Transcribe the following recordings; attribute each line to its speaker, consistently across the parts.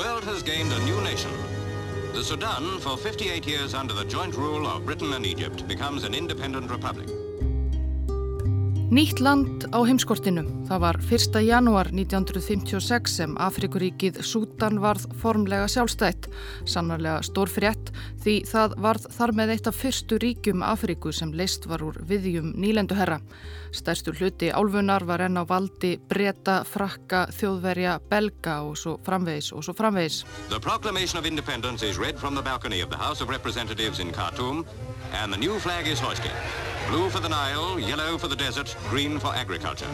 Speaker 1: world has gained a new nation. The Sudan, for 58 years under the joint rule of Britain and Egypt, becomes an independent republic.
Speaker 2: Nýtt land á heimskortinu. Það var 1. janúar 1956 sem Afrikuríkið Sútan varð formlega sjálfstætt. Sannarlega stór frétt því það varð þar með eitt af fyrstu ríkjum Afriku sem leist var úr viðjum nýlenduherra. Stærstu hluti álfunar var enn á valdi breyta, frakka, þjóðverja, belga og svo framvegis og svo framvegis.
Speaker 1: The proclamation of independence is read from the balcony of the House of Representatives in Khartoum and the new flag is hoisted. Blue for the Nile, yellow for the desert, green for agriculture.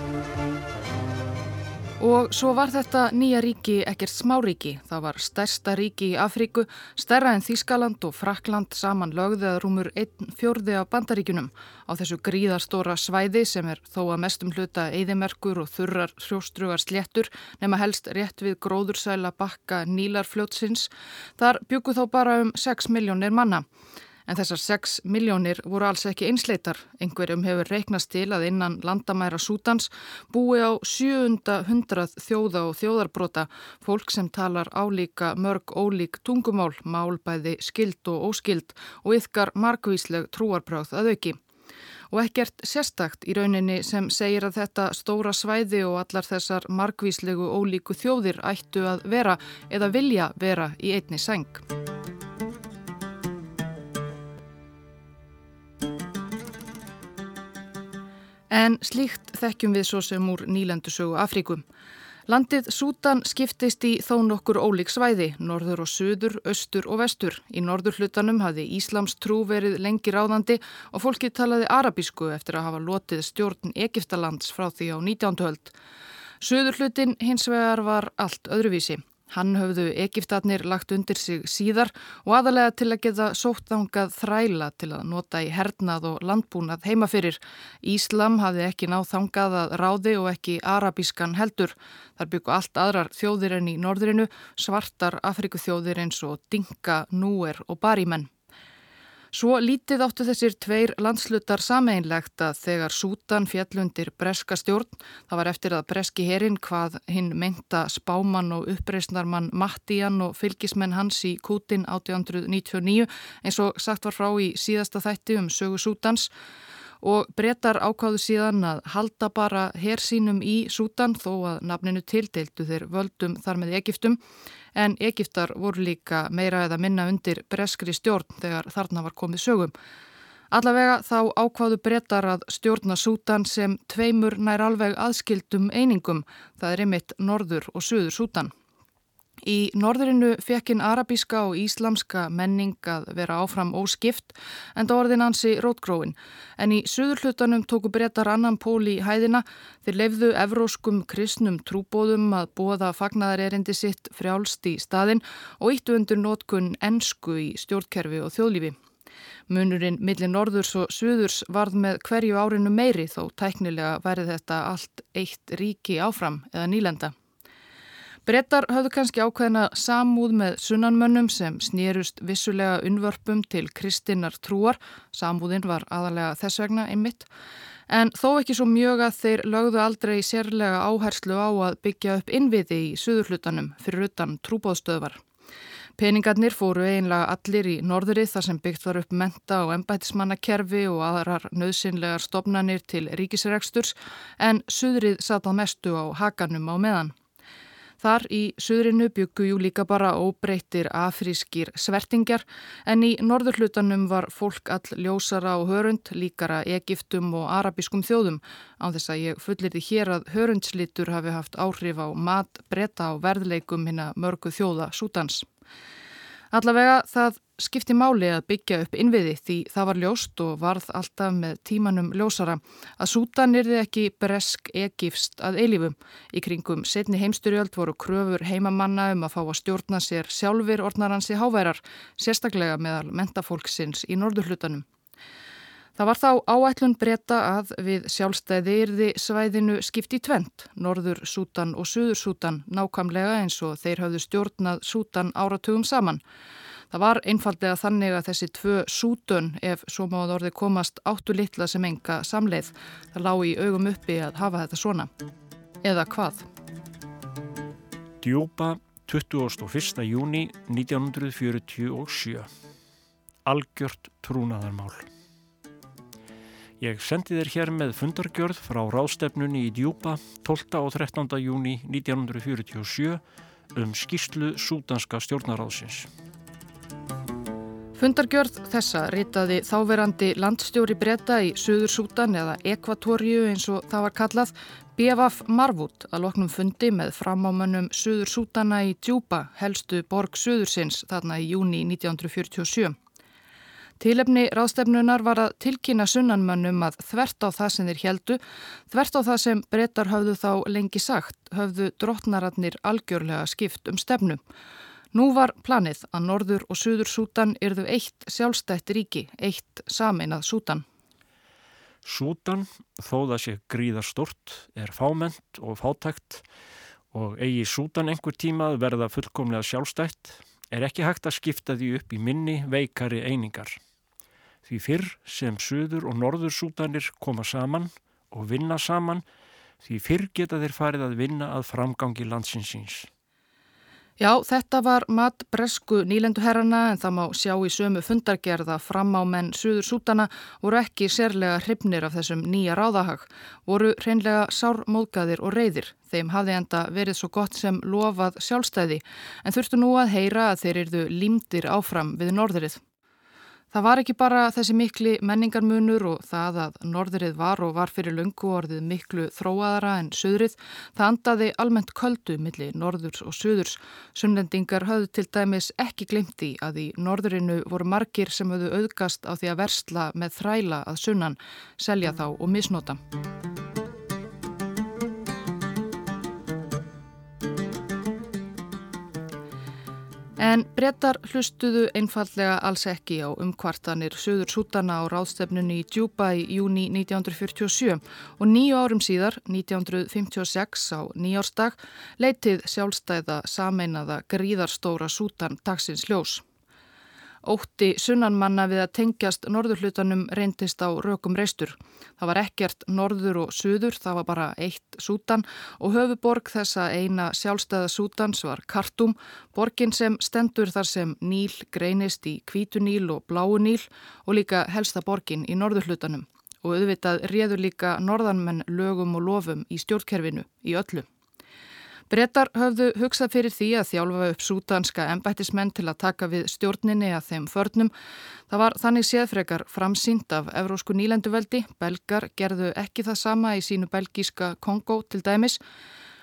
Speaker 2: Og svo var þetta nýja ríki ekkert smáríki. Það var stærsta ríki í Afríku, stærra en Þískaland og Frakland saman lögðið að rúmur einn fjörði af bandaríkunum á þessu gríðarstóra svæði sem er þó að mestum hluta eðimerkur og þurrar hrjóstrugar sléttur nema helst rétt við gróðursæla bakka Nílarfljótsins. Þar byggu þó bara um 6 miljónir manna. En þessar 6 miljónir voru alls ekki einsleitar. Engverjum hefur reiknast til að innan landamæra Sútans búi á 700 þjóða og þjóðarbrota, fólk sem talar álíka mörg ólík tungumál, málbæði skild og óskild og yfkar markvísleg trúarbröð að auki. Og ekkert sérstakt í rauninni sem segir að þetta stóra svæði og allar þessar markvíslegu ólíku þjóðir ættu að vera eða vilja vera í einni seng. En slíkt þekkjum við svo sem úr nýlandusögu Afríkum. Landið Sútan skiptist í þó nokkur ólík svæði, norður og söður, östur og vestur. Í norður hlutanum hafði Íslams trú verið lengi ráðandi og fólki talaði arabísku eftir að hafa lotið stjórn Egiptalands frá því á 19. höld. Söður hlutin hins vegar var allt öðruvísi. Hann höfðu Egiptatnir lagt undir sig síðar og aðalega til að geta sóttangað þræla til að nota í hernað og landbúnað heimafyrir. Íslam hafði ekki náð þangað að ráði og ekki arabískan heldur. Þar byggu allt aðrar þjóðir enn í norðrinu, svartar Afriku þjóðir eins og Dinka, Núer og Barimenn. Svo lítið áttu þessir tveir landslutar sameinlegt að þegar Sútan fjallundir breska stjórn, það var eftir að breski herin hvað hinn meinta spáman og uppreysnarmann Mattían og fylgismenn hans í Kútin 1899 eins og sagt var frá í síðasta þætti um sögu Sútans og brettar ákáðu síðan að halda bara hersínum í Sútan þó að nafninu tildeildu þeir völdum þar með Egiptum en Egiptar voru líka meira eða minna undir breskri stjórn þegar þarna var komið sögum. Allavega þá ákváðu brettar að stjórna Sútan sem tveimur nær alveg aðskildum einingum, það er einmitt Norður og Suður Sútan. Í norðurinu fekkin arabíska og íslamska menning að vera áfram óskipt en það orðin ansi rótgróin. En í söðurhlutanum tóku brettar annan pól í hæðina þeir lefðu evróskum kristnum trúbóðum að bóða fagnadarerindi sitt frjálst í staðin og íttu undir nótkun ensku í stjórnkerfi og þjóðlífi. Munurinn millir norðurs og suðurs varð með hverju árinu meiri þó tæknilega værið þetta allt eitt ríki áfram eða nýlenda. Brettar höfðu kannski ákveðina samúð með sunnanmönnum sem snýrust vissulega unnvörpum til kristinnar trúar, samúðin var aðalega þess vegna einmitt, en þó ekki svo mjög að þeir lögðu aldrei sérlega áherslu á að byggja upp innviði í suðurhlutanum fyrir utan trúbóðstöðvar. Peningarnir fóru einlega allir í norðurið þar sem byggt var upp menta og embætismannakerfi og aðrar nöðsynlegar stopnanir til ríkisregsturs en suðrið satt á mestu á hakanum á meðan. Þar í suðrinu byggu jú líka bara óbreyttir afrískir svertingjar en í norðurhlutanum var fólk all ljósara og hörund líkara Egiptum og arabiskum þjóðum á þess að ég fullir því hér að hörundslitur hafi haft áhrif á mat, breyta og verðleikum hinn að mörgu þjóða sútans. Allavega það skipti máli að byggja upp innviði því það var ljóst og varð alltaf með tímanum ljósara að Sútan er þið ekki bresk egifst að eilífum. Í kringum setni heimstyrjöld voru kröfur heimamanna um að fá að stjórna sér sjálfur orðnaransi háværar, sérstaklega meðal mentafólksins í norðurhlutanum. Það var þá áætlun breyta að við sjálfstæði yrði svæðinu skipti tvent, Norður Sútan og Suður Sútan, nákvæmlega eins og þeir hafðu stjórnað Sútan áratugum saman. Það var einfallega þannig að þessi tvö sútun, ef svo máð orði komast áttu litla sem enga samleið, það lág í augum uppi að hafa þetta svona. Eða hvað?
Speaker 3: Djúpa 21. júni 1947. Algjört trúnaðarmál. Ég sendi þér hér með fundargjörð frá ráðstefnunni í Djúpa 12. og 13. júni 1947 um skýrslu súdanska stjórnaráðsins.
Speaker 2: Fundargjörð þessa ritaði þáverandi landstjóri breyta í Suður Sútan eða Ekvatorju eins og það var kallað BFF Marvút að loknum fundi með framámönnum Suður Sútana í Djúpa helstu borg Suðursins þarna í júni 1947. Tílefni ráðstefnunar var að tilkynna sunnanmönnum að þvert á það sem þeir heldu, þvert á það sem breytar höfðu þá lengi sagt, höfðu drottnararnir algjörlega skipt um stefnu. Nú var planið að Norður og Suður Sútan yrðu eitt sjálfstætt ríki, eitt sameinað Sútan.
Speaker 3: Sútan, þó það sé gríðar stort, er fáment og fátækt og eigi Sútan einhver tímað verða fullkomlega sjálfstætt, er ekki hægt að skipta því upp í minni veikari einingar. Því fyrr sem söður og norður sútanir koma saman og vinna saman, því fyrr geta þeir farið að vinna að framgangi landsinsins.
Speaker 2: Já, þetta var mat bresku nýlenduherrana en það má sjá í sömu fundargerða fram á menn Suður Sútana voru ekki sérlega hrifnir af þessum nýja ráðahag, voru hreinlega sármóðgæðir og reyðir. Þeim hafði enda verið svo gott sem lofað sjálfstæði en þurftu nú að heyra að þeir eruðu límdir áfram við norðrið. Það var ekki bara þessi mikli menningarmunur og það að norðrið var og var fyrir lungu orðið miklu þróaðara en söðrið. Það andaði almennt köldu millir norðurs og söðurs. Sunnlendingar höfðu til dæmis ekki glimti að í norðrinu voru margir sem höfðu auðgast á því að versla með þræla að sunnan, selja þá og misnota. En brettar hlustuðu einfallega alls ekki á umkvartanir Suður Sútana á ráðstefnunni í Djúpa í júni 1947 og nýju árum síðar, 1956 á nýjársdag, leitið sjálfstæða sameinaða gríðarstóra Sútan dagsins ljós. Ótti sunnanmanna við að tengjast norðurhlutanum reyndist á rökum reistur. Það var ekkert norður og suður, það var bara eitt sútan og höfuborg þessa eina sjálfstæða sútans var Kartum, borgin sem stendur þar sem níl greinist í kvítuníl og bláuníl og líka helsta borgin í norðurhlutanum. Og auðvitað réður líka norðanmenn lögum og lofum í stjórnkerfinu í öllu. Brettar höfðu hugsað fyrir því að þjálfa upp sútanska embættismenn til að taka við stjórninni að þeim förnum. Það var þannig séðfrekar framsýnt af Evrósku nýlenduveldi. Belgar gerðu ekki það sama í sínu belgíska Kongo til dæmis.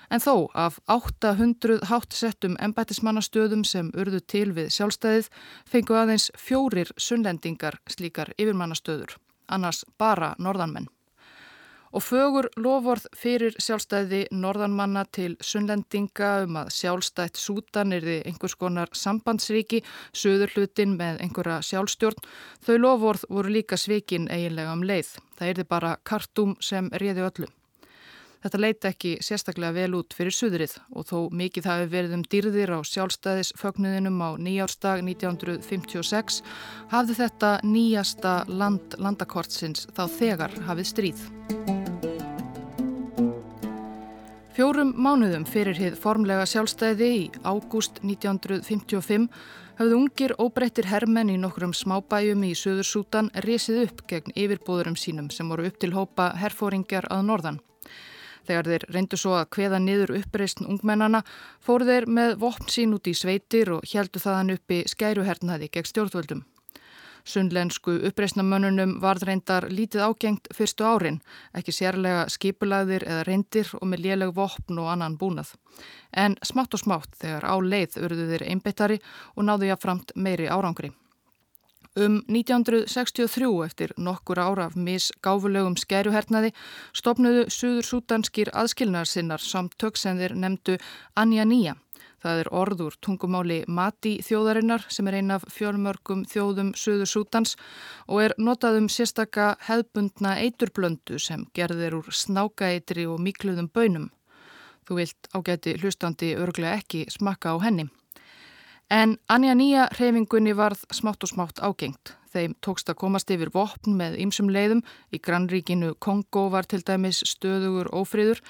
Speaker 2: En þó af 800 hátsettum embættismannastöðum sem urðu til við sjálfstæðið fengu aðeins fjórir sunnlendingar slíkar yfirmannastöður, annars bara norðanmenn og fögur lofvorð fyrir sjálfstæði norðanmanna til sunnlendinga um að sjálfstætt sútan er þið einhvers konar sambandsríki, söður hlutin með einhverja sjálfstjórn. Þau lofvorð voru líka svikin eiginlega um leið. Það er þið bara kartum sem réði öllu. Þetta leita ekki sérstaklega vel út fyrir suðrið og þó mikið hafi verið um dýrðir á sjálfstæðisfögnuðinum á nýjárstag 1956 hafði þetta nýjasta land landakortsins þá þegar hafið stríð. Fjórum mánuðum fyrir hið formlega sjálfstæði í ágúst 1955 hafðu ungir óbreyttir hermenn í nokkrum smábæjum í Suður Sútan resið upp gegn yfirbúðurum sínum sem voru upp til hópa herfóringjar að norðan. Þegar þeir reyndu svo að kveða niður uppreysn ungmennana fóru þeir með vopn sín út í sveitir og heldu þaðan uppi skæruhernaði gegn stjórnvöldum. Sunnlensku uppreysnamönnunum varð reyndar lítið ágengt fyrstu árin, ekki sérlega skipulagðir eða reyndir og með léleg vopn og annan búnað. En smátt og smátt þegar á leið urðu þeir einbettari og náðu jáfnframt meiri árangri. Um 1963 eftir nokkur ára af misgáfulegum skæruhernaði stopnuðu Suður Sútanskir aðskilnarsinnar samt tök sem þeir nefndu Anja Nýja Það er orður tungumáli Mati þjóðarinnar sem er eina af fjölmörgum þjóðum Suður Sútans og er notað um sérstaka hefbundna eiturblöndu sem gerðir úr snákaeitri og mikluðum bönum. Þú vilt ágæti hlustandi örglega ekki smakka á henni. En Anja Nýja reyfingunni varð smátt og smátt ágengt. Þeim tókst að komast yfir vopn með ymsum leiðum. Í grannríkinu Kongo var til dæmis stöðugur ófríður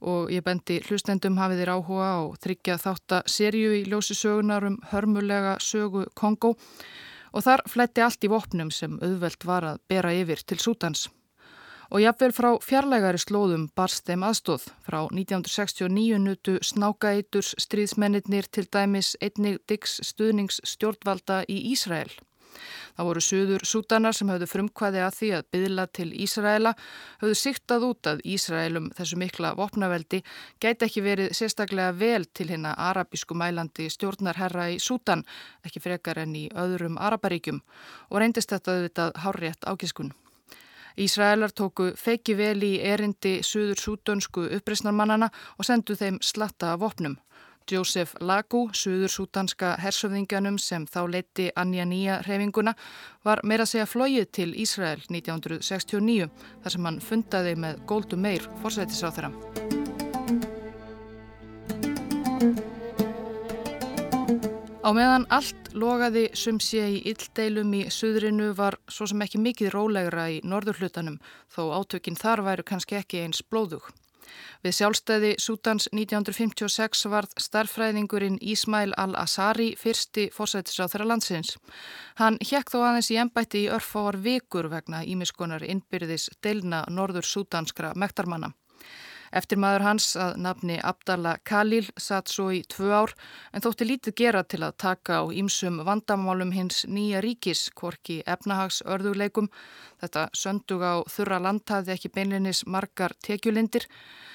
Speaker 2: og ég bendi hlustendum hafið þér áhuga á þryggja þáttaserju í ljósi sögunar um hörmulega sögu Kongo og þar flætti allt í vopnum sem auðvelt var að bera yfir til Sútans og jafnvel frá fjarlægari slóðum barst þeim aðstóð. Frá 1969 nutu snákaeiturs stríðsmennir til dæmis einnig Diggs stuðningsstjórnvalda í Ísrael. Það voru söður sútanar sem höfðu frumkvæði að því að byðla til Ísraela, höfðu siktað út að Ísraelum þessu mikla vopnaveldi gæti ekki verið sérstaklega vel til hérna arabísku mælandi stjórnarherra í Sútan, ekki frekar enn í öðrum araparíkjum og reyndist þetta auðvitað hárrétt ákískun. Ísraelar tóku feiki vel í erindi suður súdönsku uppreysnarmannana og sendu þeim slatta af vopnum. Josef Lagu, suður súdanska hersöfðingjanum sem þá leiti Anja Nýja reyfinguna, var meira segja flóið til Ísrael 1969 þar sem hann fundaði með Goldu Meir fórsættisáþara. Á meðan allt logaði sumsé í illdeilum í suðrinu var svo sem ekki mikið rólegra í norðurhlutanum þó átökinn þar væru kannski ekki eins blóðug. Við sjálfstæði Sútans 1956 varð starfræðingurinn Ísmail al-Assari fyrsti fórsættis á þeirra landsins. Hann hjekk þó aðeins í ennbætti í örfáar vikur vegna ímiskonar innbyrðis deilna norður sútanskra mektarmanna. Eftir maður hans að nafni Abdallah Khalil satt svo í tvö ár en þótti lítið gera til að taka á ímsum vandamálum hins nýja ríkis, korki efnahags örðuleikum. Þetta söndug á þurra land hafði ekki beinlinis margar tekjulindir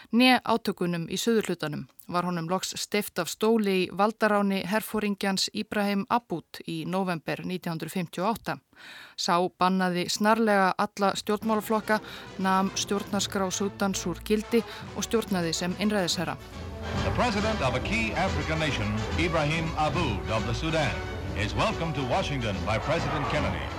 Speaker 2: Nýja átökunum í söðurhlutanum var honum loks steift af stóli í valdaráni herfóringjans Íbrahim Abud í november 1958. Sá bannaði snarlega alla stjórnmálaflokka, namn stjórnarskrá Sútans úr gildi og stjórnaði sem innræðisherra. The president of a key African nation, Ibrahim Abud of the Sudan, is welcomed to Washington by President Kennedy.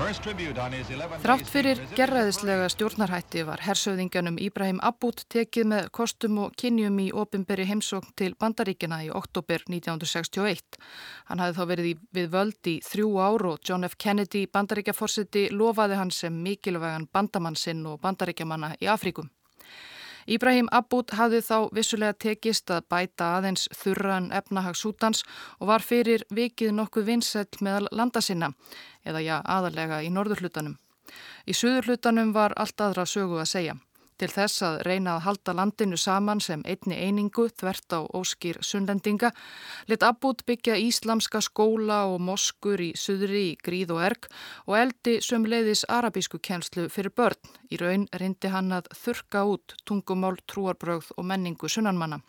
Speaker 2: Þrátt fyrir gerraðislega stjórnarhætti var hersauðingjanum Íbrahim Abud tekið með kostum og kynjum í ofinberi heimsókn til Bandaríkina í oktober 1961. Hann hafði þá verið við völd í þrjú ár og John F. Kennedy, bandaríkjaforsiti, lofaði hann sem mikilvægan bandamannsinn og bandaríkjamanna í Afríkum. Íbrahim Abud hafði þá vissulega tekist að bæta aðeins þurran efnahag Sútans og var fyrir vikið nokkuð vinsett meðal landa sinna, eða já aðalega í norðurhlutanum. Í suðurhlutanum var allt aðra sögu að segja. Til þess að reyna að halda landinu saman sem einni einingu þvert á óskýr sunnlendinga lit Abud byggja íslamska skóla og moskur í suðri í gríð og erg og eldi sömleiðis arabísku kjenslu fyrir börn. Í raun reyndi hann að þurka út tungumál, trúarbröð og menningu sunnanmanna.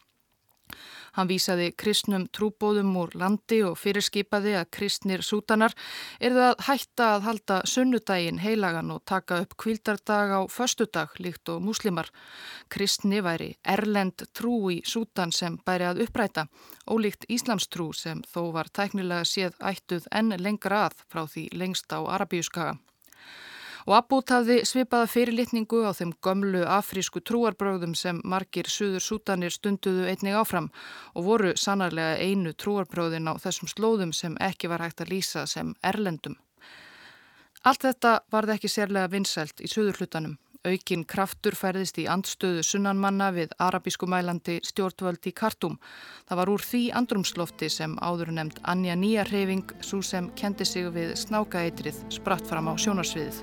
Speaker 2: Hann vísaði kristnum trúbóðum úr landi og fyrirskipaði að kristnir sútanar erðu að hætta að halda sunnudaginn heilagan og taka upp kvildardag á föstudag líkt og múslimar. Kristni væri erlend trú í sútan sem bæri að uppræta, ólíkt Íslamstrú sem þó var tæknilega séð ættuð enn lengra að frá því lengst á Arabíuskaga og Abbút hafði svipaða fyrirlitningu á þeim gömlu afrísku trúarbröðum sem margir suður sútanir stunduðu einnig áfram og voru sannarlega einu trúarbröðin á þessum slóðum sem ekki var hægt að lýsa sem erlendum. Allt þetta varði ekki sérlega vinsælt í suðurhlutanum Aukin kraftur færðist í andstöðu sunnanmanna við arabísku mælandi stjórnvöld í Kartum. Það var úr því andrumslofti sem áður nefnd Anja Nýja Hreyfing, svo sem kendi sig við snákaeitrið, spratt fram á sjónarsviðið.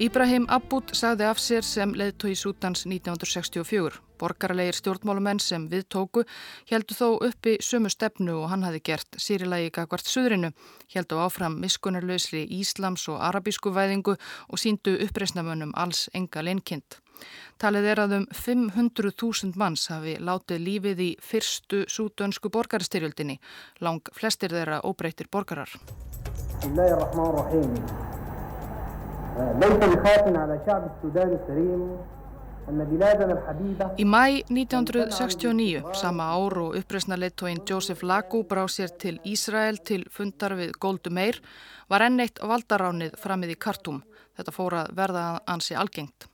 Speaker 2: Íbrahim Abud sagði af sér sem leðtói Sútans 1964. Borgarleir stjórnmálumenn sem við tóku heldu þó uppi sömu stefnu og hann hafi gert sýrilagi gagvart suðrinu, heldu áfram miskunarlausri íslams og arabísku væðingu og síndu uppreysnamönnum alls enga leinkind. Talið er að um 500.000 manns hafi látið lífið í fyrstu súdönsku borgarstyrjöldinni, lang flestir þeirra óbreytir borgarar. Bismillahirrahmanirrahim. Eh, Leita við khatin ala sjabið Sudan í Serímu mæ 1969, sama ár og uppreysnarleittóin Joseph Lagu brá sér til Ísrael til fundar við Goldu Meir, var enn eitt valdaránið framið í Kartum. Þetta fór að verða ansi algengt.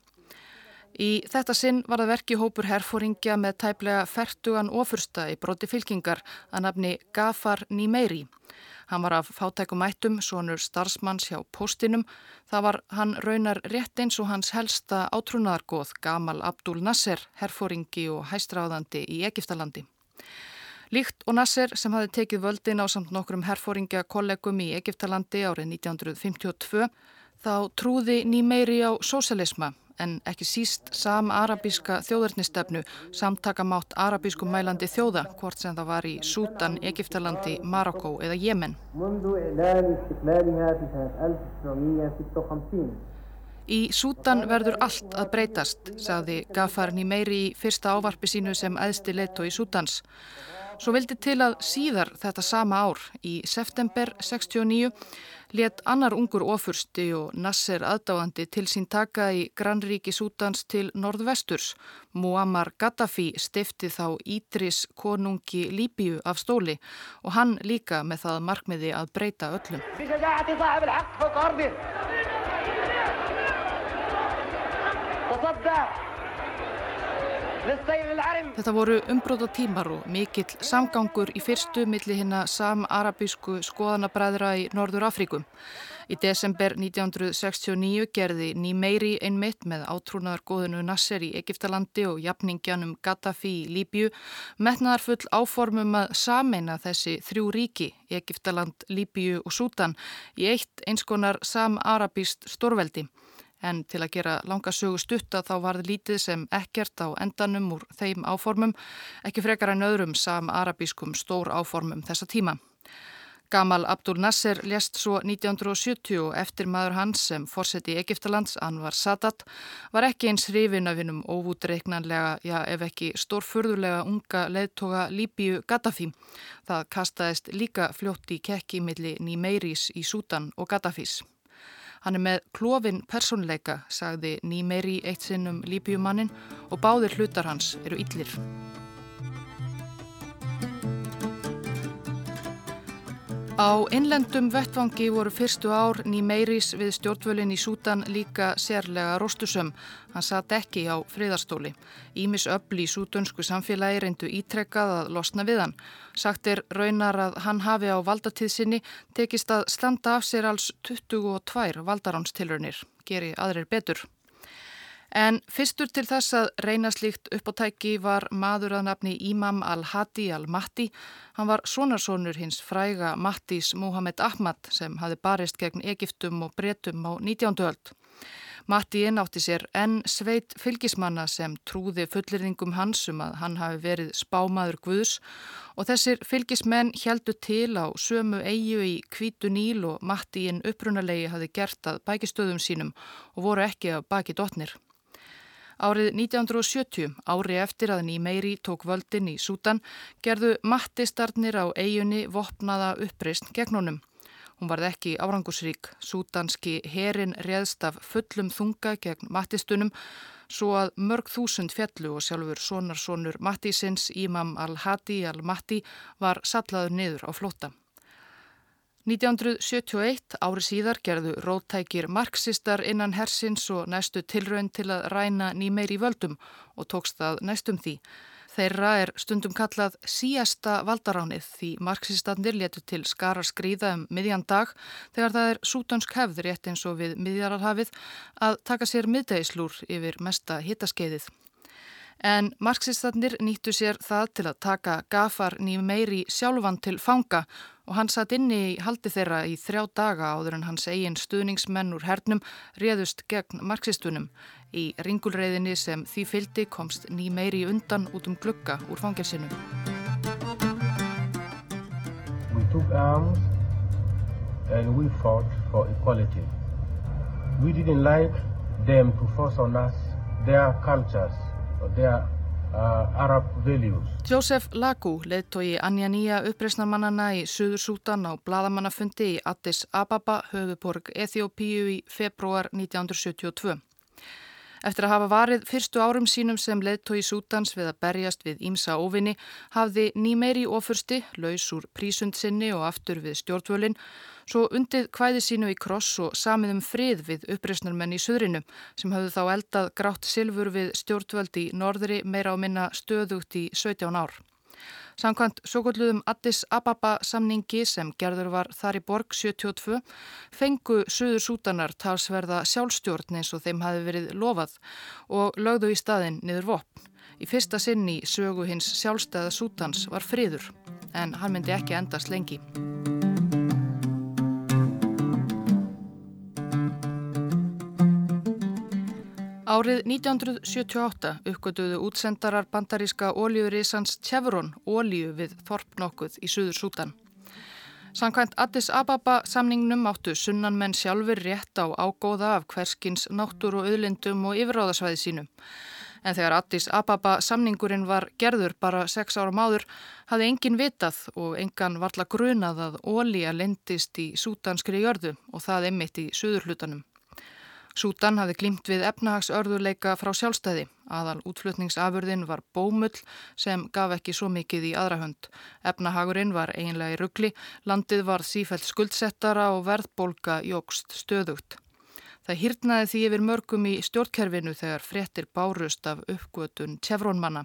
Speaker 2: Í þetta sinn var það verki hópur herfóringja með tæplega fertugan ofursta í broti fylkingar að nafni Gafar Nýmeiri. Hann var af fátækumættum, sonur starfsmanns hjá postinum. Það var hann raunar rétt eins og hans helsta átrúnaðargoð Gamal Abdul Nasser, herfóringi og hæstráðandi í Egiptalandi. Líkt og Nasser sem hafi tekið völdin á samt nokkrum herfóringja kollegum í Egiptalandi árið 1952 þá trúði Nýmeiri á sósalisma en ekki síst sam-arabíska þjóðurnistefnu samtakamátt arabískum mælandi þjóða hvort sem það var í Sútan, Egiptalandi, Marokko eða Jemen. Í Sútan verður allt að breytast, sagði Gafarni meiri í fyrsta ávarpi sínu sem æðsti leitto í Sútans. Svo vildi til að síðar þetta sama ár, í september 69, let annar ungur ofursti og Nasser aðdáðandi til sín taka í Granríki Sútans til norðvesturs. Muammar Gaddafi stifti þá Ídris konungi Líbíu af stóli og hann líka með það markmiði að breyta öllum. Þetta voru umbróta tímar og mikill samgangur í fyrstu milli hinna sam-arabísku skoðanabræðra í Norður Afríkum. Í desember 1969 gerði Nýmeiri einmitt með átrúnaðar góðinu Nasser í Egiptalandi og jafningjanum Gaddafi í Líbju metnaðar full áformum að sameina þessi þrjú ríki, Egiptaland, Líbju og Sútan, í eitt einskonar sam-arabíst stórveldi en til að gera langa sögu stutta þá var það lítið sem ekkert á endanum úr þeim áformum, ekki frekar en öðrum sam-arabískum stór áformum þessa tíma. Gamal Abdul Nasser lést svo 1970 og eftir maður hans sem fórseti í Egiptalands, Anwar Sadat, var ekki eins hrifin af hennum óvútreiknanlega, já ef ekki stórfurðulega unga leðtoga Líbíu Gaddafi. Það kastaðist líka fljótt í kekki milli Nýmeiris í Sútan og Gaddafis. Hann er með klófin personleika, sagði Nýmeri eitt sinnum Líbjumannin og báðir hlutar hans eru yllir. Á innlendum vettvangi voru fyrstu ár Nýmeiris við stjórnvölinn í Sútan líka sérlega róstusöm. Hann satt ekki á friðarstóli. Ímis öll í sútunsku samfélagi reyndu ítrekkað að losna við hann. Sagt er raunar að hann hafi á valdatíðsinni tekist að standa af sér alls 22 valdaránstilrunir. Geri aðrir betur. En fyrstur til þess að reyna slíkt uppáttæki var maður að nafni Imam al-Hadi al-Mahdi. Hann var sonarsonur hins fræga Mahdis Muhammed Ahmad sem hafi barist gegn Egiptum og Bretum á 19. öld. Mahdiinn átti sér enn sveit fylgismanna sem trúði fullirðingum hans um að hann hafi verið spámaður Guðs og þessir fylgismenn heldu til á sömu eigu í kvítu níl og Mahdiinn upprunalegi hafi gert að bækistöðum sínum og voru ekki að baki dotnir. Árið 1970, ári eftir að Nýmeiri tók völdin í Sútan, gerðu mattistarnir á eigunni vopnaða uppreist gegn honum. Hún varð ekki árangusrík. Sútanski herin réðst af fullum þunga gegn mattistunum svo að mörg þúsund fjallu og sjálfur sonarsonur Mattisins, Ímam al-Hadi al-Matti, var sallaður niður á flóta. 1971 ári síðar gerðu róttækir marxistar innan hersins og næstu tilraun til að ræna nýmeir í völdum og tókst það næstum því. Þeirra er stundum kallað síasta valdaránið því marxistandir letu til skara skrýða um miðjan dag þegar það er sútansk hefð rétt eins og við miðjararhafið að taka sér miðdegislúr yfir mesta hittaskeiðið. En marxistandir nýttu sér það til að taka gafar nýjum meiri sjálfan til fanga og hann satt inni í haldi þeirra í þrjá daga áður en hans eigin stuðningsmenn úr hernum réðust gegn marxistunum. Í ringulreiðinni sem því fyldi komst ný meiri undan út um glukka úr fangelsinum.
Speaker 4: We took arms and we fought for equality. We didn't like them to force on us their cultures Uh,
Speaker 2: Joseph Lagu leittói Anja Nýja uppreysnarmannana í Suður Sútan á bladamannafundi í Addis Ababa, höfuborg Eþjópíu í februar 1972. Eftir að hafa varið fyrstu árum sínum sem leðtói Sútans við að berjast við Ímsa óvinni hafði nýmeiri ofursti, laus úr prísundsinni og aftur við stjórnvölinn, svo undið kvæði sínu í kross og samið um frið við uppreysnarmenn í Suðrinu sem hafðu þá eldað grátt silfur við stjórnvöld í norðri meira á minna stöðugt í 17 ár. Samkvæmt svo gulluðum Addis Ababa samningi sem gerður var þar í borg 72 fengu Suður Sútanar talsverða sjálfstjórn eins og þeim hafi verið lofað og lögðu í staðin niður vopn. Í fyrsta sinn í sögu hins sjálfstæða Sútans var friður en hann myndi ekki endast lengi. Árið 1978 uppgötuðu útsendarar bandaríska ólíurísans Chevron ólíu við Þorp nokkuð í Suður Sútan. Sankvæmt Addis Ababa samningnum áttu sunnanmenn sjálfur rétt á ágóða af hverskins náttúr og auðlindum og yfiráðasvæði sínum. En þegar Addis Ababa samningurinn var gerður bara sex ára máður hafði engin vitað og engan varla grunað að ólíja lendist í sútanskri jörðu og það emitt í suðurhlutanum. Sútan hafði glimt við efnahagsörðuleika frá sjálfstæði. Aðal útflutningsafurðin var bómull sem gaf ekki svo mikið í aðrahönd. Efnahagurinn var eiginlega í ruggli, landið var sífælt skuldsettara og verðbólka jógst stöðugt. Það hýrnaði því yfir mörgum í stjórnkerfinu þegar fréttir bárust af uppgötun tjefrónmanna.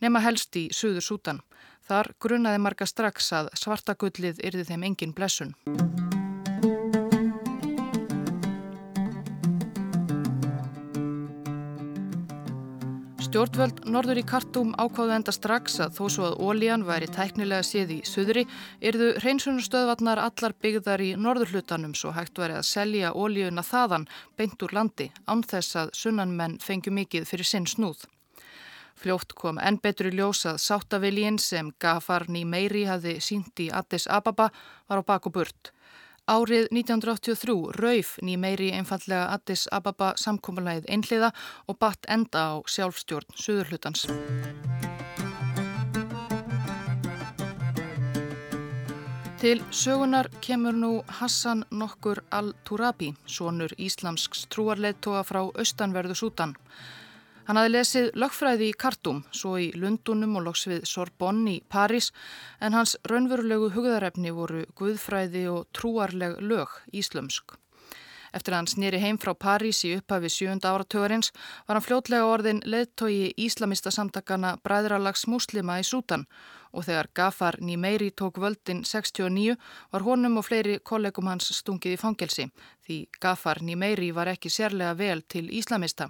Speaker 2: Nefna helst í Suður Sútan. Þar grunnaði marga strax að svartagullið yrði þeim engin blessun. Stjórnvöld norður í Kartúm ákváðu enda strax að þó svo að ólíjan væri tæknilega séð í suðri yrðu hreinsunustöðvarnar allar byggðar í norðurhlutanum svo hægt væri að selja ólíjuna þaðan beint úr landi án þess að sunnanmenn fengju mikið fyrir sinn snúð. Fljótt kom enn betri ljósað sáttaviljinn sem Gafar Ný Meiri hafi sínt í Addis Ababa var á baku burt. Árið 1983 rauf ný meiri einfallega Addis Ababa samkómulegið einhliða og batt enda á sjálfstjórn Suðurhlutans. Til sögunar kemur nú Hassan nokkur al-Turabi, sonur íslamsks trúarleittóa frá austanverðu Sútan. Hann hafi lesið lögfræði í Kartum, svo í Lundunum og loks við Sorbonne í París, en hans raunverulegu hugðarefni voru guðfræði og trúarleg lög íslömsk. Eftir að hann snýri heim frá París í upphafi sjönda áratögarins var hann fljótlega orðin leðtogi íslamista samtakana Bræðralags muslima í Sútan og þegar Gafar Nýmeiri tók völdin 69 var honum og fleiri kollegum hans stungið í fangelsi því Gafar Nýmeiri var ekki sérlega vel til íslamista.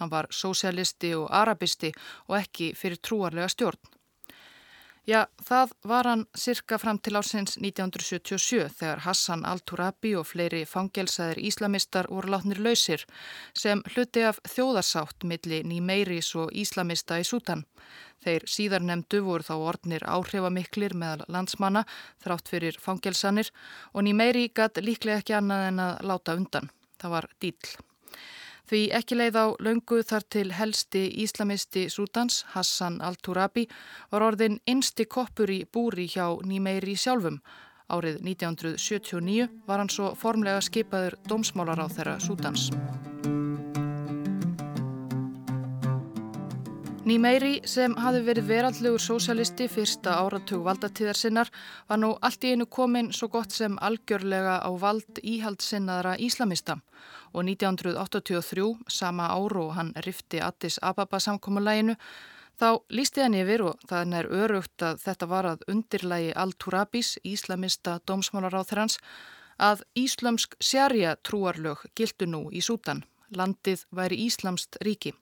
Speaker 2: Hann var sósialisti og arabisti og ekki fyrir trúarlega stjórn. Já, það var hann cirka fram til ásins 1977 þegar Hassan al-Turabi og fleiri fangelsaðir íslamistar voru látnir lausir sem hluti af þjóðarsátt milli nýmeiris og íslamista í Sútan. Þeir síðar nefndu voru þá orðnir áhrifamiklir meðal landsmanna þrátt fyrir fangelsanir og nýmeiri gætt líklega ekki annað en að láta undan. Það var dýll. Því ekki leið á laungu þar til helsti íslamisti Sútans, Hassan al-Turabi, var orðin einsti koppur í búri hjá nýmeiri sjálfum. Árið 1979 var hann svo formlega skipaður dómsmálar á þeirra Sútans. Nýmeiri sem hafi verið veraldlegur sósalisti fyrsta áratug valdatíðar sinnar var nú allt í einu komin svo gott sem algjörlega á vald íhaldsinnaðra íslamista og 1983, sama áru og hann rifti Addis Ababa samkómulæginu, þá lísti hann yfir og það er örugt að þetta var að undirlægi Al-Turabis, íslamista dómsmálaráþrans, að íslamsk sjarja trúarlög gildu nú í Sútan. Landið væri íslamst ríki.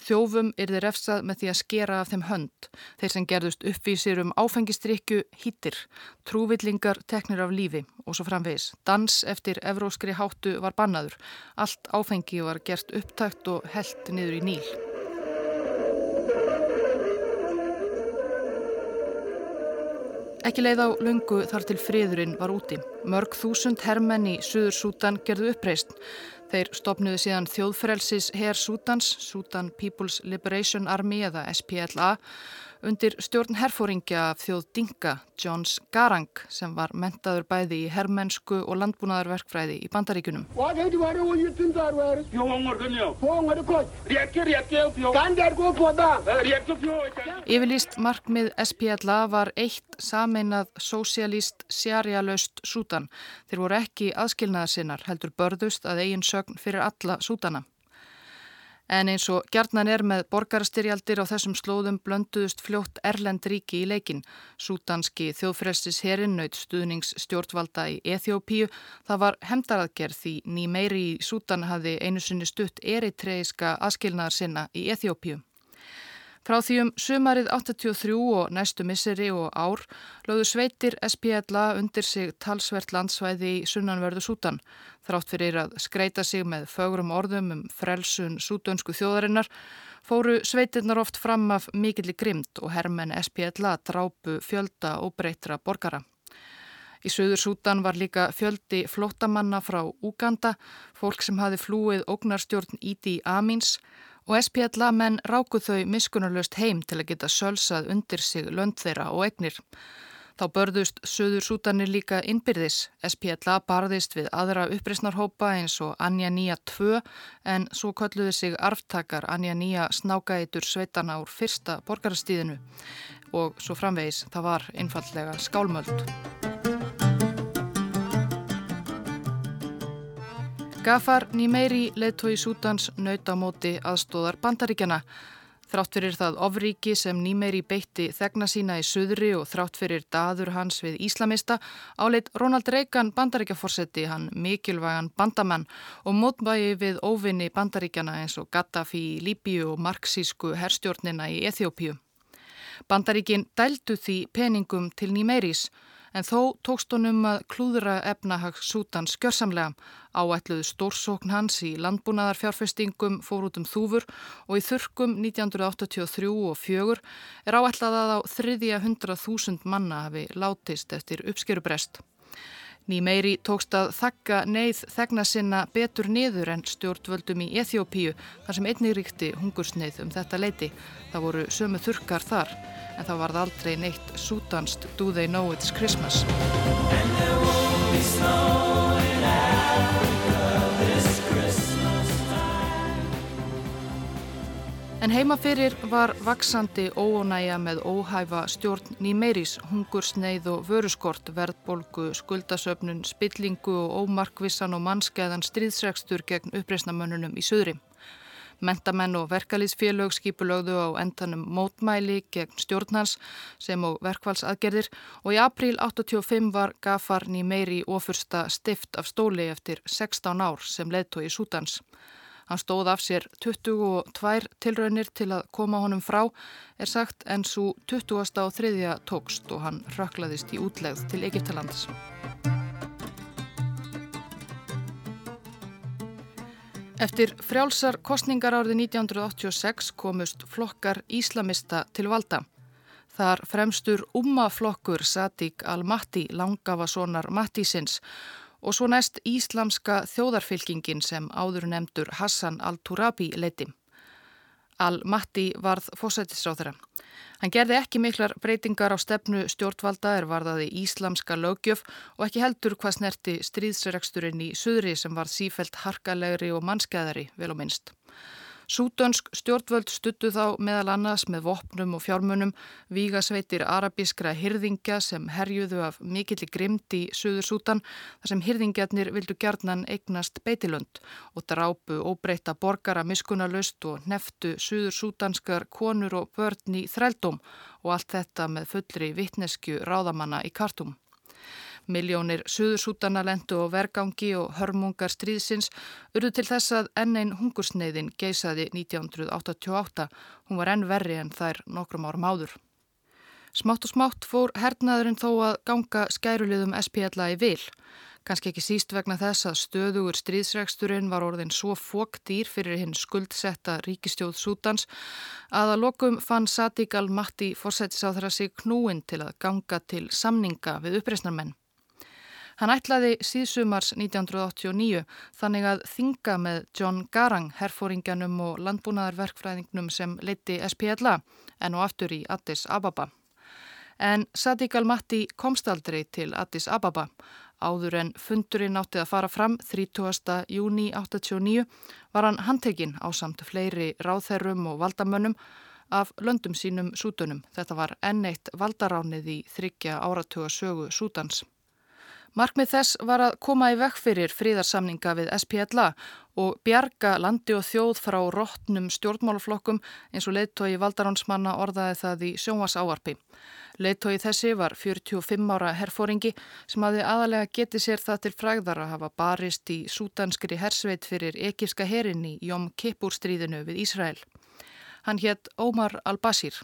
Speaker 2: Þjófum er þeir refsað með því að skera af þeim hönd. Þeir sem gerðust uppvísir um áfengistrykju hýttir, trúvillingar teknir af lífi og svo framvegis. Dans eftir evróskri háttu var bannaður. Allt áfengi var gert upptækt og held niður í níl. Ekki leið á lungu þar til friðurinn var úti. Mörg þúsund hermenn í Suður Sútan gerðu uppreist. Þeir stopnuðu síðan þjóðfrelsis Herr Sútans, Sútan People's Liberation Army eða SPLA, undir stjórn herfóringja þjóð Dinka, Johns Garang, sem var mentaður bæði í herrmennsku og landbúnaðarverkfræði í bandaríkunum. Yfirlýst markmið SPLA var eitt sameinað sósialist sjarjalaust sútan. Þeir voru ekki aðskilnaðarsinnar, heldur börðust að eigin sögn fyrir alla sútana. En eins og gjarnan er með borgarstyrjaldir á þessum slóðum blönduðust fljótt Erlend ríki í leikin. Sútanski þjóðfrestis herinnaut stuðnings stjórnvalda í Eþjópíu. Það var hemdaraðgerð því ný meiri í Sútan hafi einu sinni stutt eritreiska askilnaðar sinna í Eþjópíu. Frá því um sumarið 83 og næstu misseri og ár lögðu sveitir SPLA undir sig talsvert landsvæði í sunnanverðu Sútan. Þrátt fyrir að skreita sig með fögrum orðum um frelsun sútönsku þjóðarinnar fóru sveitirnar oft fram af mikilli grimd og herrmenn SPLA drápu fjölda og breytra borgara. Í söður Sútan var líka fjöldi flótamanna frá Úganda, fólk sem hafi flúið ógnarstjórn Ídi Amins og SPLA menn ráku þau miskunarlöst heim til að geta sölsað undir sig lönd þeirra og egnir. Þá börðust söður sútanir líka innbyrðis. SPLA barðist við aðra uppreysnarhópa eins og Anja Nýja 2 en svo kölluði sig arftakar Anja Nýja snákaeitur sveitana úr fyrsta borgarastíðinu og svo framvegis það var einfallega skálmöld. Gafar Nýmeiri leittói Sútans nautamóti aðstóðar bandaríkjana. Þrátt fyrir það ofríki sem Nýmeiri beitti þegna sína í söðri og þrátt fyrir daður hans við Íslamista áleitt Ronald Reagan bandaríkjaforsetti hann mikilvægan bandamenn og mótbægi við óvinni bandaríkjana eins og Gaddafi í Líbíu og marxísku herstjórnina í Eþjópíu. Bandaríkin dældu því peningum til Nýmeiris en þó tókst honum að klúðra efnahags sútan skjörsamlega. Áætluðu stórsókn hans í landbúnaðarfjárfestingum fór út um þúfur og í þurkum 1983 og 4 er áætlað að á þriðja 100.000 manna hafi látist eftir uppskerubrest. Nýmeiri tókst að þakka neyð þegna sinna betur niður en stjórnvöldum í Eþjópíu þar sem einnig ríkti hungursneið um þetta leiti. Það voru sömu þurkar þar en það varð aldrei neitt sútanst Do They Know It's Christmas. En heima fyrir var vaksandi óónæja með óhæfa stjórn nýmeiris, hungursneið og vöruskort, verðbolgu, skuldasöfnun, spillingu og ómarkvissan og mannskeiðan stríðsregstur gegn uppreysnamönnunum í söðri. Mentamenn og verkalýsfélög skipulögðu á endanum mótmæli gegn stjórnans sem og verkvælsaðgerðir og í april 85 var Gafar nýmeiri ofursta stift af stóli eftir 16 ár sem leðtói í Sútans. Hann stóð af sér 22 tilraunir til að koma honum frá, er sagt, en svo 20. og 3. tókst og hann röklaðist í útlegð til Egiptalands. Eftir frjálsar kostningar árið 1986 komust flokkar íslamista til valda. Þar fremstur ummaflokkur Sadiq al-Mahdi langafa sonar Mattísins og svo næst íslamska þjóðarfylkingin sem áður nefndur Hassan al-Turabi leiti. Al-Mahdi varð fósættisráþara. Hann gerði ekki miklar breytingar á stefnu stjórnvalda er varðaði íslamska lögjöf og ekki heldur hvað snerti stríðsregsturinn í suðri sem var sífelt harkalegri og mannskæðari vel og minnst. Sútönsk stjórnvöld stuttu þá meðal annars með vopnum og fjármunum vígasveitir arabískra hyrðingja sem herjuðu af mikilli grimd í Suður Sútan þar sem hyrðingjarnir vildu gerðnan eignast beitilönd og drápu óbreyta borgara miskunalust og neftu Suður Sútanskar konur og börn í þrældóm og allt þetta með fullri vittnesku ráðamanna í kartum. Miljónir suðursútana lendu og vergangi og hörmungar stríðsins urðu til þess að enn einn hungursneiðin geisaði 1988. Hún var enn verri en þær nokkrum árum áður. Smátt og smátt fór hernaðurinn þó að ganga skæruliðum SPLA í vil. Kanski ekki síst vegna þess að stöðugur stríðsregsturinn var orðin svo fóktýr fyrir hinn skuldsetta ríkistjóð Sútans að að lokum fann Sadiq al-Mahdi fórsættis á þeirra sig knúin til að ganga til samninga við uppreysnarmenn. Hann ætlaði síðsumars 1989 þannig að þinga með John Garang, herfóringanum og landbúnaðarverkfræðingnum sem leiti SPLA en og aftur í Addis Ababa. En Sadiq al-Matti komst aldrei til Addis Ababa. Áður en fundurinn átti að fara fram 30. júni 89 var hann handtekinn á samt fleiri ráðherrum og valdamönnum af löndum sínum sútunum. Þetta var enn eitt valdaránið í þryggja áratuga sögu sútans. Markmið þess var að koma í vekk fyrir fríðarsamninga við SPLA og bjarga landi og þjóð frá rótnum stjórnmálaflokkum eins og leittói valdaránsmanna orðaði það í sjónvars áarpi. Leittói þessi var 45 ára herfóringi sem hafi aðalega getið sér það til fræðar að hafa barist í sútanskri hersveit fyrir ekifska herin í Jom Kippur stríðinu við Ísrael. Hann hétt Ómar al-Basir.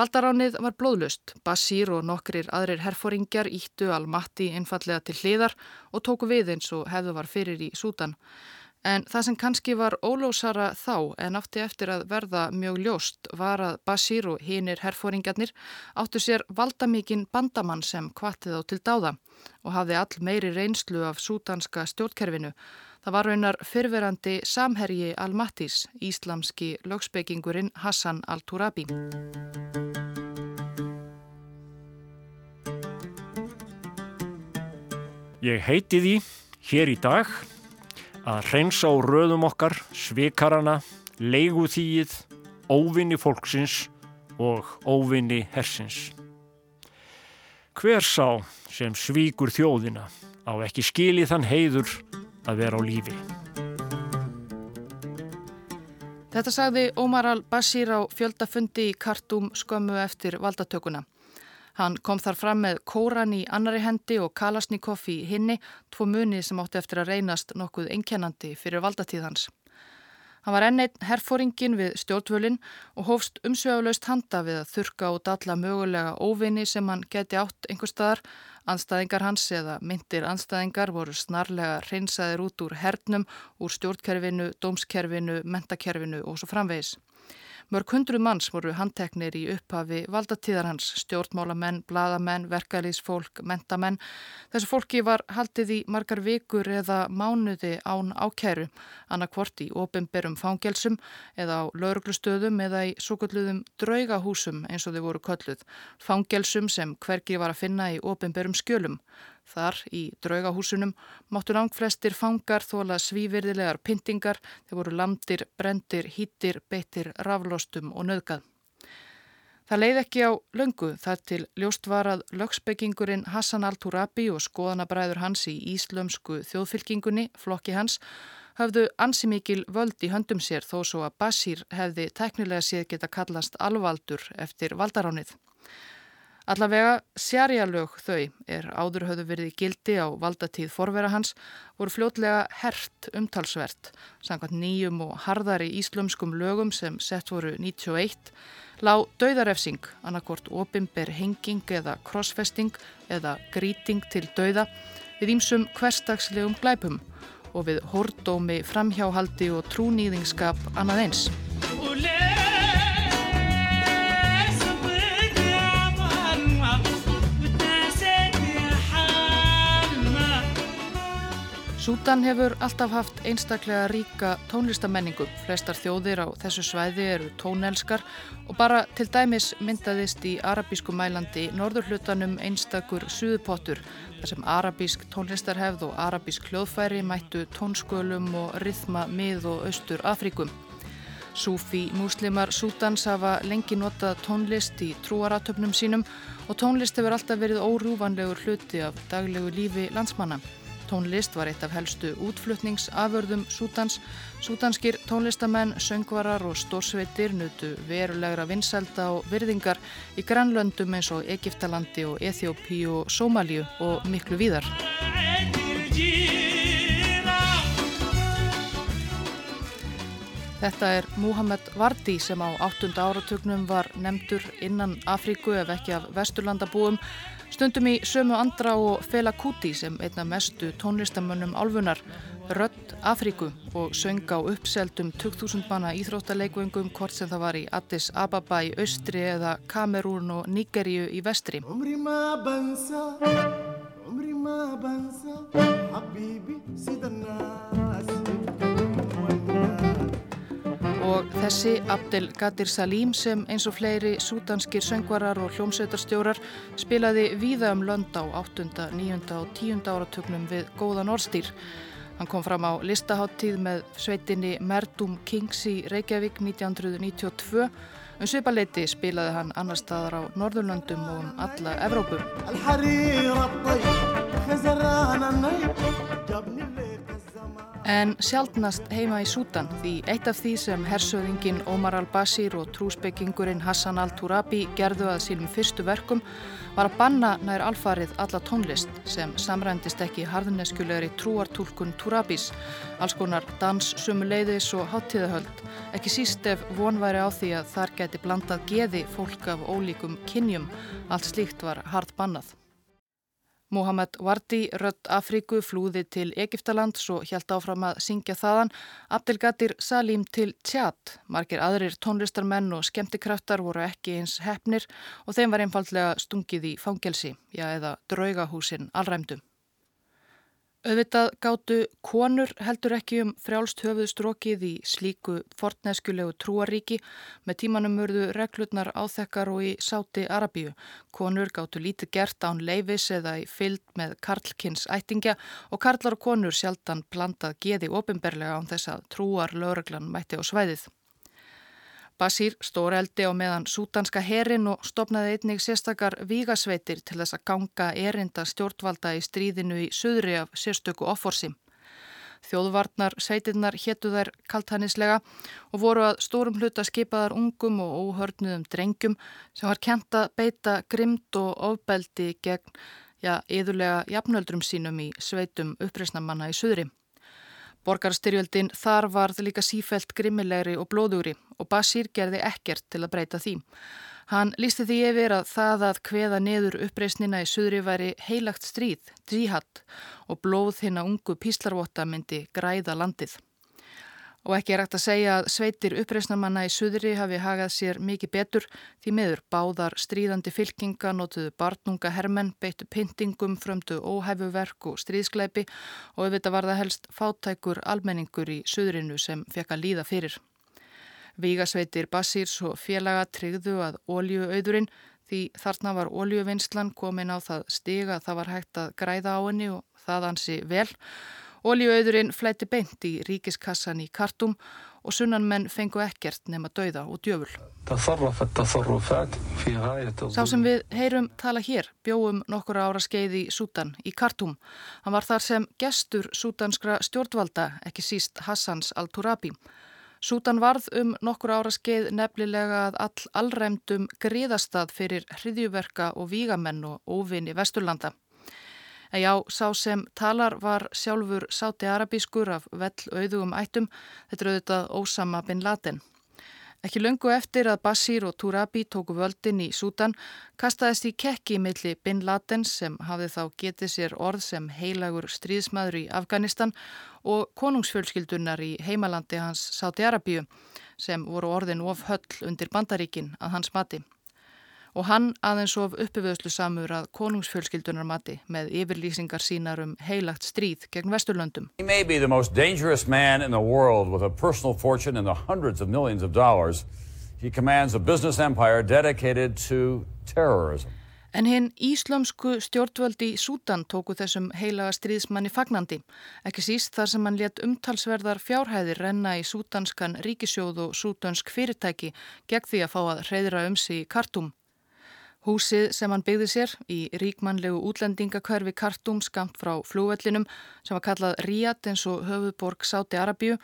Speaker 2: Valdaránið var blóðlust. Basír og nokkrir aðrir herfóringjar íttu al-Matti einfallega til hliðar og tóku við eins og hefðu var fyrir í Sútan. En það sem kannski var ólósara þá en átti eftir að verða mjög ljóst var að Basír og hinnir herfóringarnir áttu sér valdamíkin bandamann sem kvattið á til dáða og hafði all meiri reynslu af sútanska stjórnkerfinu Það var raunar fyrverandi samherji al-Mattis, íslamski lögspekingurinn Hassan al-Turabi.
Speaker 3: Ég heiti því hér í dag að hreinsa á röðum okkar, svikarana, leiguþýið, óvinni fólksins og óvinni hersins. Hver sá sem svíkur þjóðina á ekki skilið þann heiður að vera á lífi.
Speaker 2: Þetta sagði Ómar al-Bashir á fjöldafundi í Kartum skömmu eftir valdatökuna. Hann kom þar fram með kóran í annari hendi og kalasnikoff í hinni, tvo muni sem átti eftir að reynast nokkuð einkennandi fyrir valdatíðans. Hann var enneitt herfóringin við stjórnvölinn og hófst umsvegulegst handa við að þurka út alla mögulega óvinni sem hann geti átt einhver staðar. Anstæðingar hans eða myndir anstæðingar voru snarlega hreinsaðir út úr hernum, úr stjórnkerfinu, dómskerfinu, mentakerfinu og svo framvegis. Mörg hundru manns voru handteknir í upphafi valdatíðar hans, stjórnmálamenn, bladamenn, verkalýsfólk, mentamenn. Þessu fólki var haldið í margar vikur eða mánuði án ákæru, annarkvort í ofinberum fangelsum eða á lauruglustöðum eða í svo kalluðum draugahúsum eins og þau voru kölluð. Fangelsum sem hvergi var að finna í ofinberum skjölum. Þar í draugahúsunum máttu langflestir fangar þóla svívirðilegar pyntingar, þeir voru lamdir, brendir, hýttir, beittir, raflostum og nöðgað. Það leið ekki á löngu þar til ljóst var að lögsbyggingurinn Hassan al-Turabi og skoðanabræður hans í íslömsku þjóðfylkingunni, flokki hans, hafðu ansi mikil völd í höndum sér þó svo að Basír hefði teknilega séð geta kallast alvaldur eftir valdaránið. Allavega sjarjalög þau er áður höfðu verið í gildi á valdatíð forvera hans voru fljótlega hert umtalsvert. Samkvæmt nýjum og harðari íslumskum lögum sem sett voru 91 lág dauðarefsing, annarkort opimber henging eða krossfesting eða gríting til dauða við ímsum hverstagslegum glæpum og við hordómi framhjáhaldi og trúnýðingskap annað eins. Sútan hefur alltaf haft einstaklega ríka tónlistamenningu. Flestar þjóðir á þessu svæði eru tónelskar og bara til dæmis myndaðist í arabísku mælandi norðurhlutanum einstakur suðupottur þar sem arabísk tónlistarhefð og arabísk hljóðfæri mættu tónskölum og rithma mið og austur Afrikum. Súfi múslimar Sútans hafa lengi notað tónlist í trúaratöfnum sínum og tónlist hefur alltaf verið órúvanlegur hluti af daglegu lífi landsmanna. Tónlist var eitt af helstu útflutningsaförðum Sútans. Sútanskir tónlistamenn, söngvarar og stórsveitir nutu verulegra vinselda og virðingar í grannlöndum eins og Egiptalandi og Eþjópi og Sómalíu og miklu víðar. Þetta er Muhammed Vardi sem á 8. áratugnum var nefndur innan Afríku ef ekki af vesturlandabúum Stundum í sömu andra og Fela Kuti sem einna mestu tónlistamönnum álfunar, Rött Afríku og söng á uppseldum 2000 manna íþróttaleikvöngum hvort sem það var í Addis Ababa í austri eða Kamerún og Nigeríu í vestri. Umri ma Þessi Abdel Gadir Salim sem eins og fleiri súdanskir söngvarar og hljómsveitarstjórar spilaði víða um lönd á 8., 9. og 10. áratögnum við góðan orðstýr. Hann kom fram á listaháttíð með sveitinni Merdum Kings í Reykjavík 1992. Um svipaleiti spilaði hann annar staðar á Norðurlöndum og um alla Evrópu. En sjálfnast heima í Sútan því eitt af því sem hersöðingin Omar al-Basir og trúsbyggingurinn Hassan al-Turabi gerðu að sínum fyrstu verkum var að banna nær alfarið alla tónlist sem samrændist ekki harðneskjulegri trúartúlkun Turabis, alls konar dans, sumuleiðis og háttíðahöld, ekki síst ef vonværi á því að þar geti blandað geði fólk af ólíkum kynjum, allt slíkt var hard bannað. Mohamed Wardi, rött Afríku, flúði til Egiptaland svo hjælt áfram að syngja þaðan. Abdelgadir Salim til Tjad. Margir aðrir tónlistarmenn og skemmtikraftar voru ekki eins hefnir og þeim var einfallega stungið í fangelsi, já eða draugahúsin allræmdum. Auðvitað gáttu konur heldur ekki um frjálst höfuðstrókið í slíku fortneskjulegu trúaríki með tímanum mörðu reglutnar áþekkar og í sáti Arabíu. Konur gáttu lítið gert án leifis eða í fyllt með karlkins ættingja og karlar og konur sjaldan blandað geði ofinberlega án þess að trúar lögreglan mætti á svæðið. Basír stóreldi á meðan sútanska herin og stopnaði einnig sérstakar vígasveitir til þess að ganga erinda stjórnvalda í stríðinu í söðri af sérstöku offorsi. Þjóðvarnar sveitirnar héttu þær kaltanislega og voru að stórum hluta skipaðar ungum og óhörnuðum drengjum sem var kent að beita grimd og ofbeldi gegn, já, yðurlega jafnöldrum sínum í sveitum uppreysnamanna í söðri. Borgarstyrjöldin þar varð líka sífelt grimmilegri og blóðugri og Basír gerði ekkert til að breyta því. Hann lísti því yfir að það að kveða neður uppreysnina í suðri væri heilagt stríð, dríhatt og blóð hinn að ungu píslarvotta myndi græða landið. Og ekki er ekkert að segja að sveitir uppreysnamanna í suðri hafi hagað sér mikið betur því meður báðar stríðandi fylkinga, notuðu barnunga hermenn, beittu pyntingum, frömdu óhæfuverk og stríðskleipi og auðvitað var það helst fátækur almenningur í suðrinu sem fekk að líða fyrir. Vígasveitir Basírs og félaga tryggðu að óljuauðurinn því þarna var óljuvinslan komin á það stiga að það var hægt að græða á henni og það ansi vel og Ólíuauðurinn flætti beint í ríkiskassan í kartum og sunnanmenn fengu ekkert nema dauða og djöful. Sá sem við heyrum tala hér bjóum nokkur ára skeið í Sútan í kartum. Hann var þar sem gestur sútanskra stjórnvalda, ekki síst Hassans al-Turabi. Sútan varð um nokkur ára skeið nefnilega að all allræmdum gríðastað fyrir hriðjuverka og vígamenn og óvinni Vesturlanda. En já, sá sem talar var sjálfur sáti arabískur af vell auðugum ættum, þetta er auðvitað Ósama bin Laden. Ekki löngu eftir að Basír og Turabi tóku völdin í Sútan kastaðist í kekki milli bin Laden sem hafði þá getið sér orð sem heilagur stríðsmaður í Afganistan og konungsfjölskyldunar í heimalandi hans Sáti Arabíu sem voru orðin of höll undir bandaríkin að hans mati og hann aðeins of uppivöðslu samur að konungsfjölskyldunar mati með yfirlýsingar sínar um heilagt stríð gegn Vesturlöndum. He may be the most dangerous man in the world with a personal fortune in the hundreds of millions of dollars. He commands a business empire dedicated to terrorism. En hinn íslömsku stjórnvöldi Sútan tóku þessum heilaga stríðsmanni fagnandi. Ekki síst þar sem hann let umtalsverðar fjárhæðir renna í sútanskan ríkisjóð og sútansk fyrirtæki gegn því að fá að hreyðra um sig í kartum. Húsið sem hann byggði sér í ríkmannlegu útlendingakörfi Kartum skamt frá flúvellinum sem var kallað Ríat eins og höfuborg Sáti Arabíu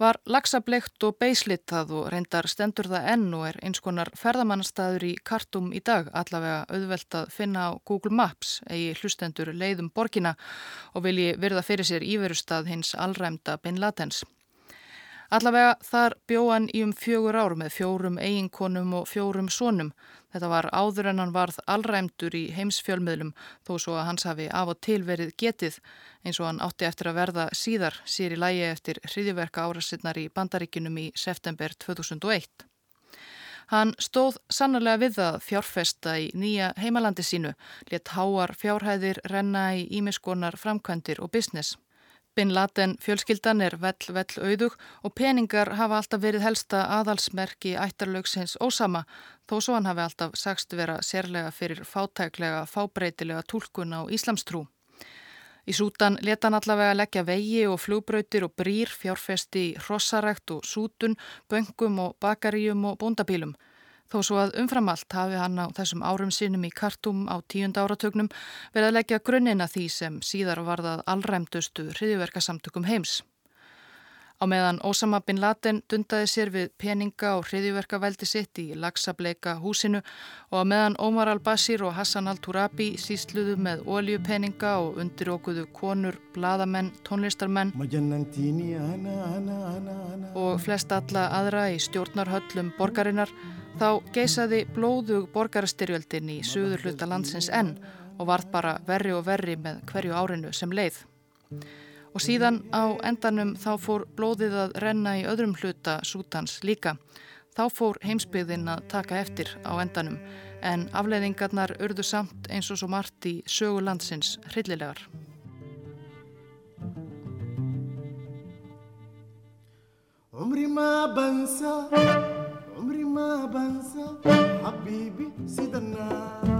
Speaker 2: var lagsableikt og beislittað og reyndar stendur það enn og er eins konar ferðamannastæður í Kartum í dag allavega auðvelt að finna á Google Maps eigi hlustendur leiðum borgina og vilji virða fyrir sér íverustad hins allræmda Bin Latens. Allavega þar bjóðan í um fjögur ár með fjórum eiginkonum og fjórum sónum. Þetta var áður en hann varð allræmdur í heimsfjölmiðlum þó svo að hans hafi af og til verið getið eins og hann átti eftir að verða síðar sér í lægi eftir hriðiverka árasitnar í bandaríkinum í september 2001. Hann stóð sannarlega við að fjárfesta í nýja heimalandi sínu, let háar fjárhæðir renna í ímiskonar framkvæmdir og business. Bin Laden fjölskyldan er vell vell auðug og peningar hafa alltaf verið helsta aðalsmerki ættarlaugsins ósama þó svo hann hafi alltaf sagst vera sérlega fyrir fátæklega fábreytilega tólkun á Íslamstrú. Í Sútan leta hann allavega leggja vegi og flugbrautir og brýr fjárfesti hrossarækt og sútun, böngum og bakaríum og bóndabílum. Þó svo að umframalt hafi hann á þessum árum sinum í kartum á tíund áratögnum verið að leggja grunnina því sem síðar varðað allræmdustu hriðiverkasamtökum heims. Á meðan Osama bin Laden dundaði sér við peninga og hriðiverkaveldi sitt í lagsableika húsinu og á meðan Omar al-Bashir og Hassan al-Turabi sísluðu með oljupeninga og undirókuðu konur, bladamenn, tónlistarmenn og flest alla aðra í stjórnarhöllum borgarinnar Þá geysaði blóðug borgarstyrjöldin í söður hluta landsins enn og varð bara verri og verri með hverju árinu sem leið og síðan á endanum þá fór blóðið að renna í öðrum hluta Sútans líka. Þá fór heimsbyðin að taka eftir á endanum en afleiðingarnar urðu samt eins og svo margt í sögu landsins hryllilegar. Umri ma bansa, umri ma bansa, habibi
Speaker 5: sidanna.